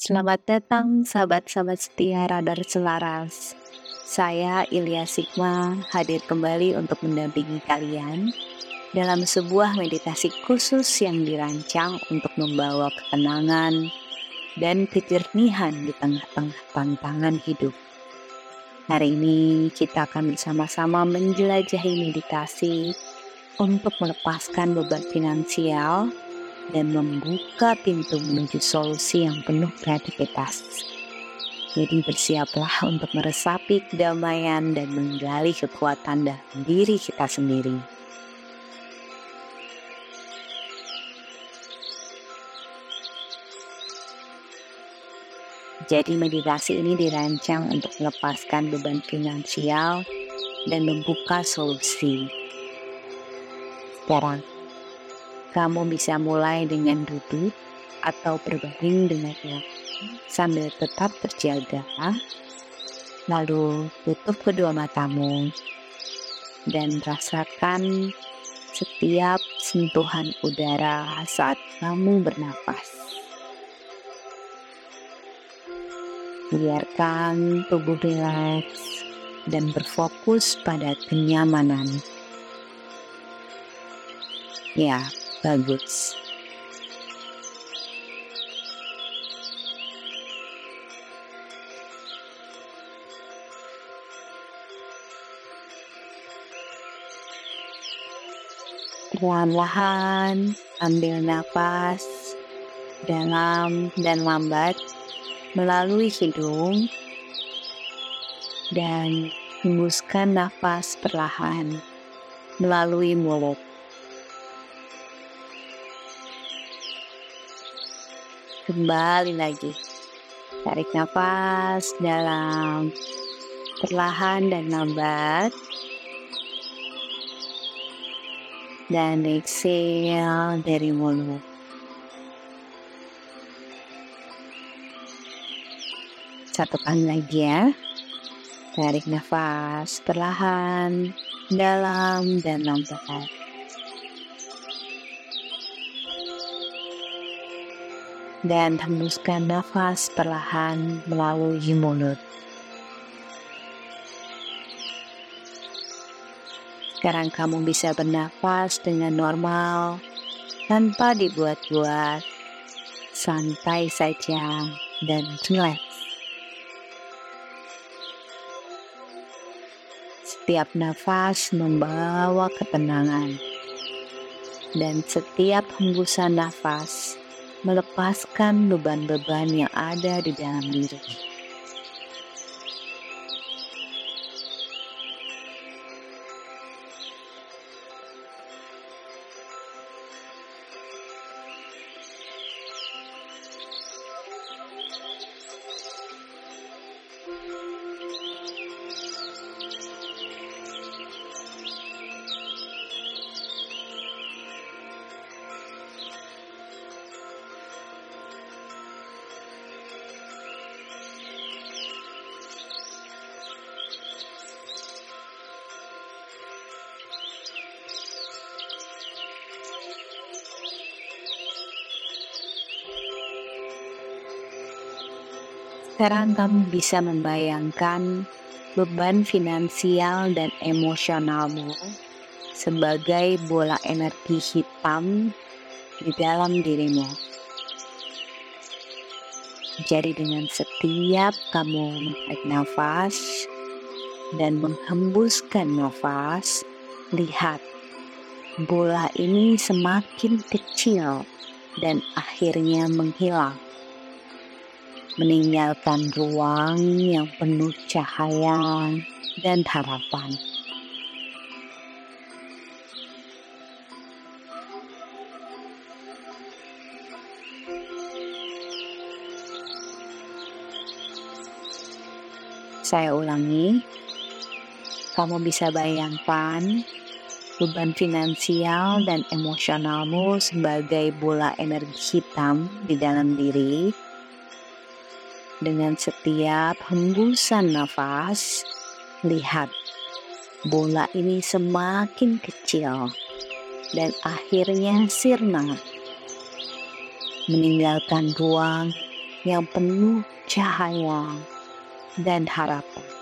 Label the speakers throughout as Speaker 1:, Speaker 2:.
Speaker 1: Selamat datang sahabat-sahabat setia Radar Selaras. Saya Ilya Sigma hadir kembali untuk mendampingi kalian dalam sebuah meditasi khusus yang dirancang untuk membawa ketenangan dan kejernihan di tengah-tengah tantangan hidup. Hari ini kita akan bersama-sama menjelajahi meditasi untuk melepaskan beban finansial dan membuka pintu menuju solusi yang penuh kreativitas. Jadi bersiaplah untuk meresapi kedamaian dan menggali kekuatan dalam diri kita sendiri. Jadi meditasi ini dirancang untuk melepaskan beban finansial dan membuka solusi. Sekarang, kamu bisa mulai dengan duduk atau berbaring dengan sambil tetap terjaga. Lalu tutup kedua matamu dan rasakan setiap sentuhan udara saat kamu bernapas. Biarkan tubuh rileks dan berfokus pada kenyamanan. Ya, bagus. Perlahan-lahan ambil nafas dalam dan lambat melalui hidung dan hembuskan nafas perlahan melalui mulut. Kembali lagi. Tarik nafas dalam perlahan dan lambat. Dan exhale dari mulut. Satu kali lagi ya. Tarik nafas perlahan, dalam dan lambat. Dan hembuskan nafas perlahan melalui mulut. Sekarang kamu bisa bernafas dengan normal tanpa dibuat-buat, santai saja dan relax. Setiap nafas membawa ketenangan, dan setiap hembusan nafas melepaskan beban-beban yang ada di dalam diri. Sekarang kamu bisa membayangkan beban finansial dan emosionalmu sebagai bola energi hitam di dalam dirimu. Jadi dengan setiap kamu menarik nafas dan menghembuskan nafas, lihat bola ini semakin kecil dan akhirnya menghilang meninggalkan ruang yang penuh cahaya dan harapan. Saya ulangi, kamu bisa bayangkan beban finansial dan emosionalmu sebagai bola energi hitam di dalam diri dengan setiap hembusan nafas, lihat bola ini semakin kecil dan akhirnya sirna, meninggalkan ruang yang penuh cahaya dan harapan.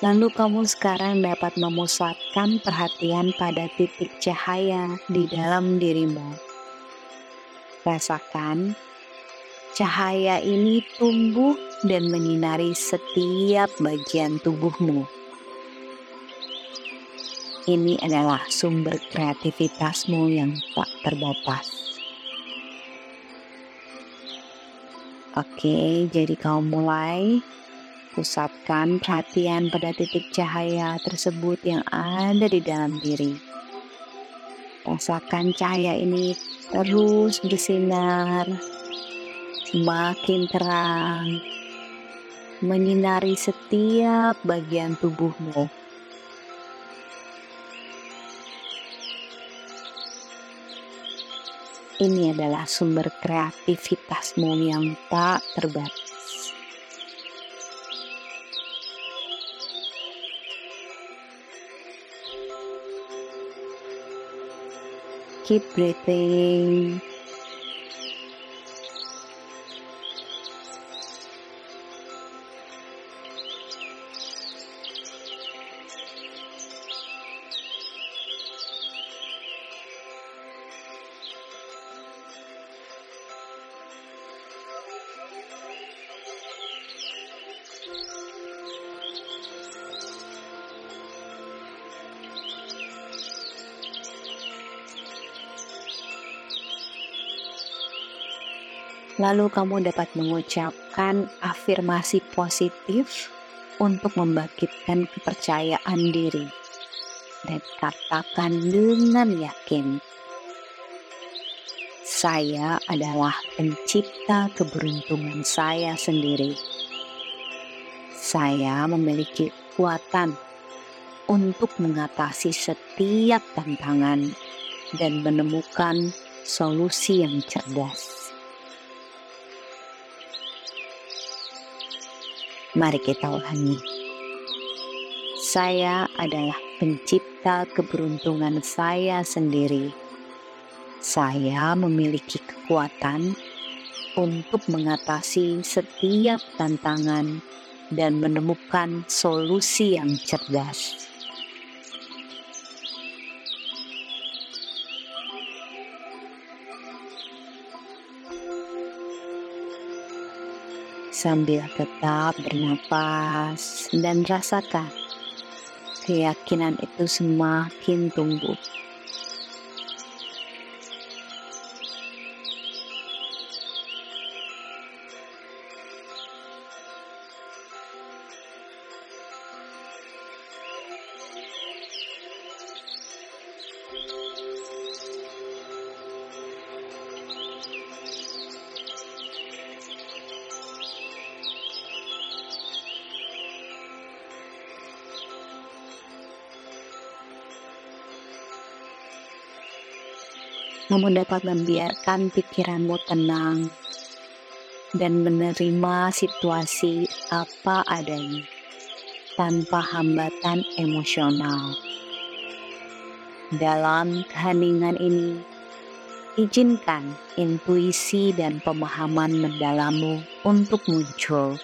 Speaker 1: Lalu kamu sekarang dapat memusatkan perhatian pada titik cahaya di dalam dirimu. Rasakan cahaya ini tumbuh dan menyinari setiap bagian tubuhmu. Ini adalah sumber kreativitasmu yang tak terbatas. Oke, jadi kamu mulai Pusatkan perhatian pada titik cahaya tersebut yang ada di dalam diri. Rasakan cahaya ini terus bersinar, semakin terang, menyinari setiap bagian tubuhmu. Ini adalah sumber kreativitasmu yang tak terbatas. Keep breathing. Lalu kamu dapat mengucapkan afirmasi positif untuk membangkitkan kepercayaan diri dan katakan dengan yakin saya adalah pencipta keberuntungan saya sendiri. Saya memiliki kekuatan untuk mengatasi setiap tantangan dan menemukan solusi yang cerdas. Mari kita ulangi. Saya adalah pencipta keberuntungan saya sendiri. Saya memiliki kekuatan untuk mengatasi setiap tantangan dan menemukan solusi yang cerdas. Sambil tetap bernapas dan rasakan keyakinan itu semakin tumbuh. Kamu dapat membiarkan pikiranmu tenang dan menerima situasi apa adanya tanpa hambatan emosional. Dalam keheningan ini, izinkan intuisi dan pemahaman mendalammu untuk muncul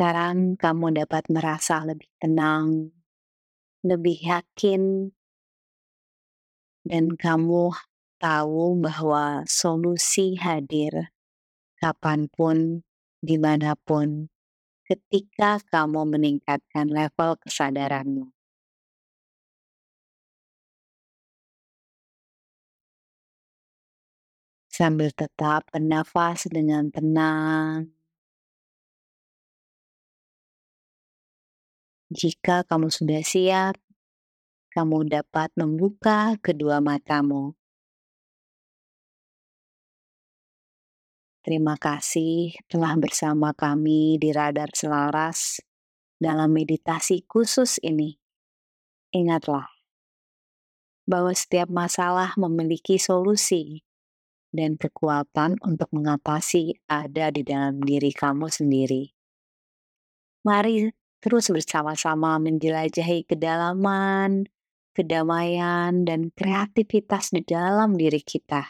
Speaker 1: Sekarang kamu dapat merasa lebih tenang, lebih yakin, dan kamu tahu bahwa solusi hadir kapan pun, di mana pun, ketika kamu meningkatkan level kesadaranmu. Sambil tetap bernafas dengan tenang, Jika kamu sudah siap, kamu dapat membuka kedua matamu. Terima kasih telah bersama kami di Radar Selaras dalam meditasi khusus ini. Ingatlah bahwa setiap masalah memiliki solusi dan kekuatan untuk mengatasi ada di dalam diri kamu sendiri. Mari terus bersama-sama menjelajahi kedalaman, kedamaian, dan kreativitas di dalam diri kita.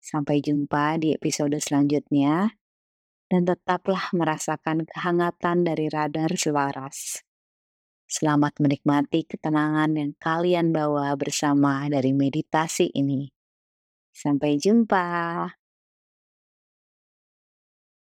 Speaker 1: Sampai jumpa di episode selanjutnya, dan tetaplah merasakan kehangatan dari radar selaras. Selamat menikmati ketenangan yang kalian bawa bersama dari meditasi ini. Sampai jumpa.